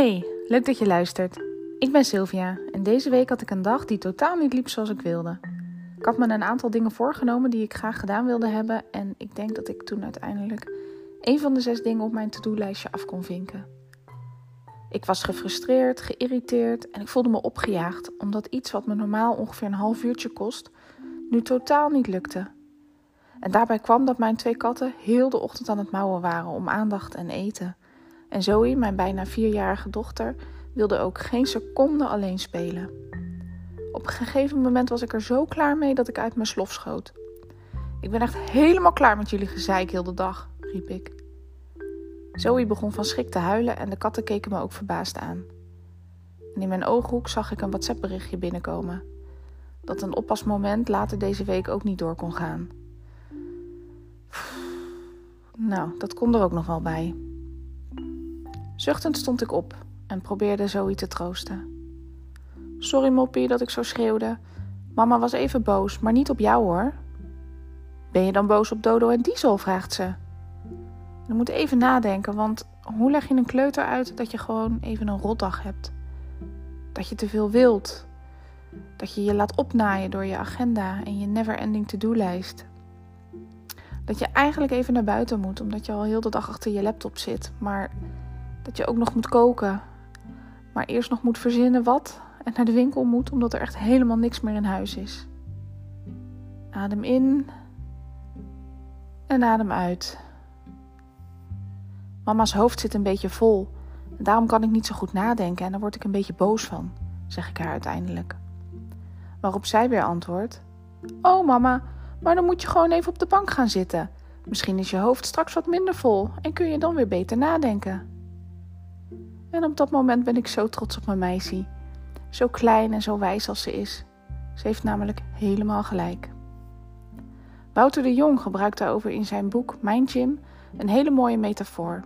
Hey, leuk dat je luistert. Ik ben Sylvia en deze week had ik een dag die totaal niet liep zoals ik wilde. Ik had me een aantal dingen voorgenomen die ik graag gedaan wilde hebben en ik denk dat ik toen uiteindelijk een van de zes dingen op mijn to-do-lijstje af kon vinken. Ik was gefrustreerd, geïrriteerd en ik voelde me opgejaagd omdat iets wat me normaal ongeveer een half uurtje kost, nu totaal niet lukte. En daarbij kwam dat mijn twee katten heel de ochtend aan het mouwen waren om aandacht en eten. En Zoe, mijn bijna vierjarige dochter, wilde ook geen seconde alleen spelen. Op een gegeven moment was ik er zo klaar mee dat ik uit mijn slof schoot. Ik ben echt helemaal klaar met jullie gezeik heel de dag, riep ik. Zoe begon van schrik te huilen en de katten keken me ook verbaasd aan. En in mijn ooghoek zag ik een WhatsApp-berichtje binnenkomen. Dat een oppasmoment later deze week ook niet door kon gaan. Nou, dat kon er ook nog wel bij. Zuchtend stond ik op en probeerde Zoe te troosten. Sorry moppie dat ik zo schreeuwde. Mama was even boos, maar niet op jou hoor. Ben je dan boos op Dodo en Diesel? vraagt ze. Je moet even nadenken, want hoe leg je een kleuter uit dat je gewoon even een rotdag hebt? Dat je te veel wilt. Dat je je laat opnaaien door je agenda en je never-ending to-do-lijst. Dat je eigenlijk even naar buiten moet, omdat je al heel de dag achter je laptop zit. Maar dat je ook nog moet koken. Maar eerst nog moet verzinnen wat en naar de winkel moet, omdat er echt helemaal niks meer in huis is. Adem in en adem uit. Mama's hoofd zit een beetje vol. En daarom kan ik niet zo goed nadenken en daar word ik een beetje boos van, zeg ik haar uiteindelijk. Waarop zij weer antwoordt: Oh mama, maar dan moet je gewoon even op de bank gaan zitten. Misschien is je hoofd straks wat minder vol en kun je dan weer beter nadenken. En op dat moment ben ik zo trots op mijn meisje. Zo klein en zo wijs als ze is. Ze heeft namelijk helemaal gelijk. Wouter de Jong gebruikt daarover in zijn boek Mijn Gym een hele mooie metafoor.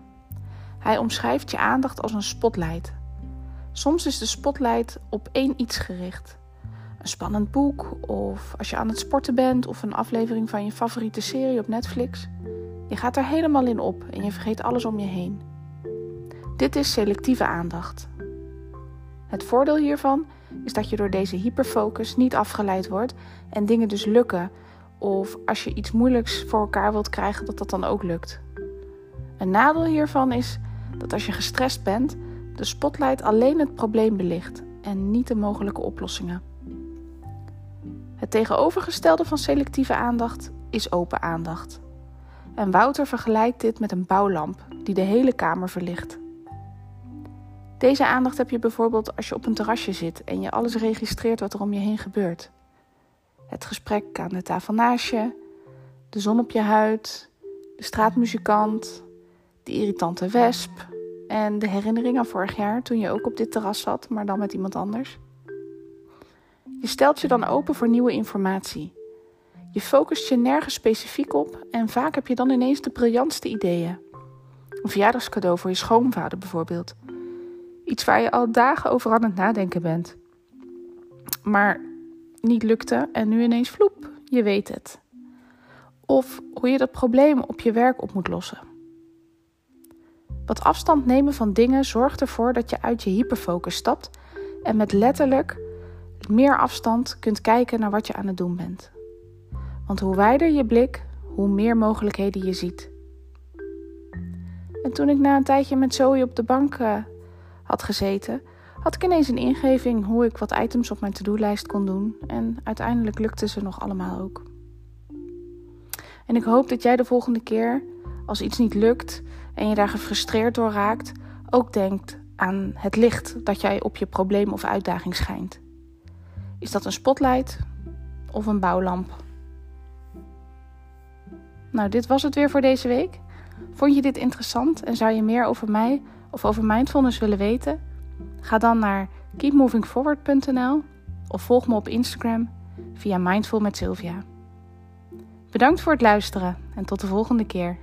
Hij omschrijft je aandacht als een spotlight. Soms is de spotlight op één iets gericht. Een spannend boek, of als je aan het sporten bent, of een aflevering van je favoriete serie op Netflix. Je gaat er helemaal in op en je vergeet alles om je heen. Dit is selectieve aandacht. Het voordeel hiervan is dat je door deze hyperfocus niet afgeleid wordt en dingen dus lukken. Of als je iets moeilijks voor elkaar wilt krijgen, dat dat dan ook lukt. Een nadeel hiervan is dat als je gestrest bent, de spotlight alleen het probleem belicht en niet de mogelijke oplossingen. Het tegenovergestelde van selectieve aandacht is open aandacht. En Wouter vergelijkt dit met een bouwlamp die de hele kamer verlicht. Deze aandacht heb je bijvoorbeeld als je op een terrasje zit en je alles registreert wat er om je heen gebeurt. Het gesprek aan de tafel naast je, de zon op je huid, de straatmuzikant, de irritante wesp en de herinnering aan vorig jaar toen je ook op dit terras zat, maar dan met iemand anders. Je stelt je dan open voor nieuwe informatie. Je focust je nergens specifiek op en vaak heb je dan ineens de briljantste ideeën. Een verjaardagscadeau voor je schoonvader bijvoorbeeld. Iets waar je al dagen over aan het nadenken bent. Maar niet lukte en nu ineens vloep, je weet het. Of hoe je dat probleem op je werk op moet lossen. Wat afstand nemen van dingen zorgt ervoor dat je uit je hyperfocus stapt en met letterlijk meer afstand kunt kijken naar wat je aan het doen bent. Want hoe wijder je blik, hoe meer mogelijkheden je ziet. En toen ik na een tijdje met Zoe op de bank uh, had gezeten, had ik ineens een ingeving hoe ik wat items op mijn to-do-lijst kon doen. En uiteindelijk lukte ze nog allemaal ook. En ik hoop dat jij de volgende keer, als iets niet lukt en je daar gefrustreerd door raakt, ook denkt aan het licht dat jij op je probleem of uitdaging schijnt. Is dat een spotlight of een bouwlamp? Nou, dit was het weer voor deze week. Vond je dit interessant en zou je meer over mij of over mindfulness willen weten? Ga dan naar keepmovingforward.nl of volg me op Instagram via Mindful met Sylvia. Bedankt voor het luisteren en tot de volgende keer.